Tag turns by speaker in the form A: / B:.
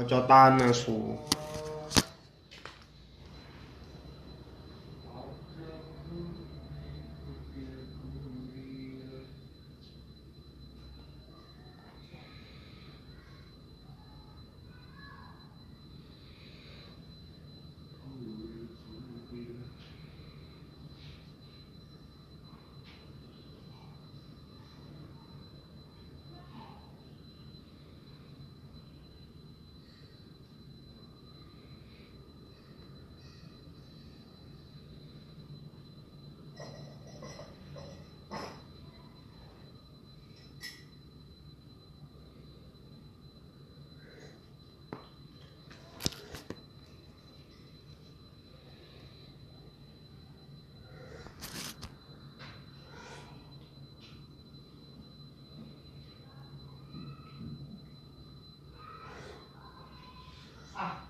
A: Cocotan asu.
B: 아.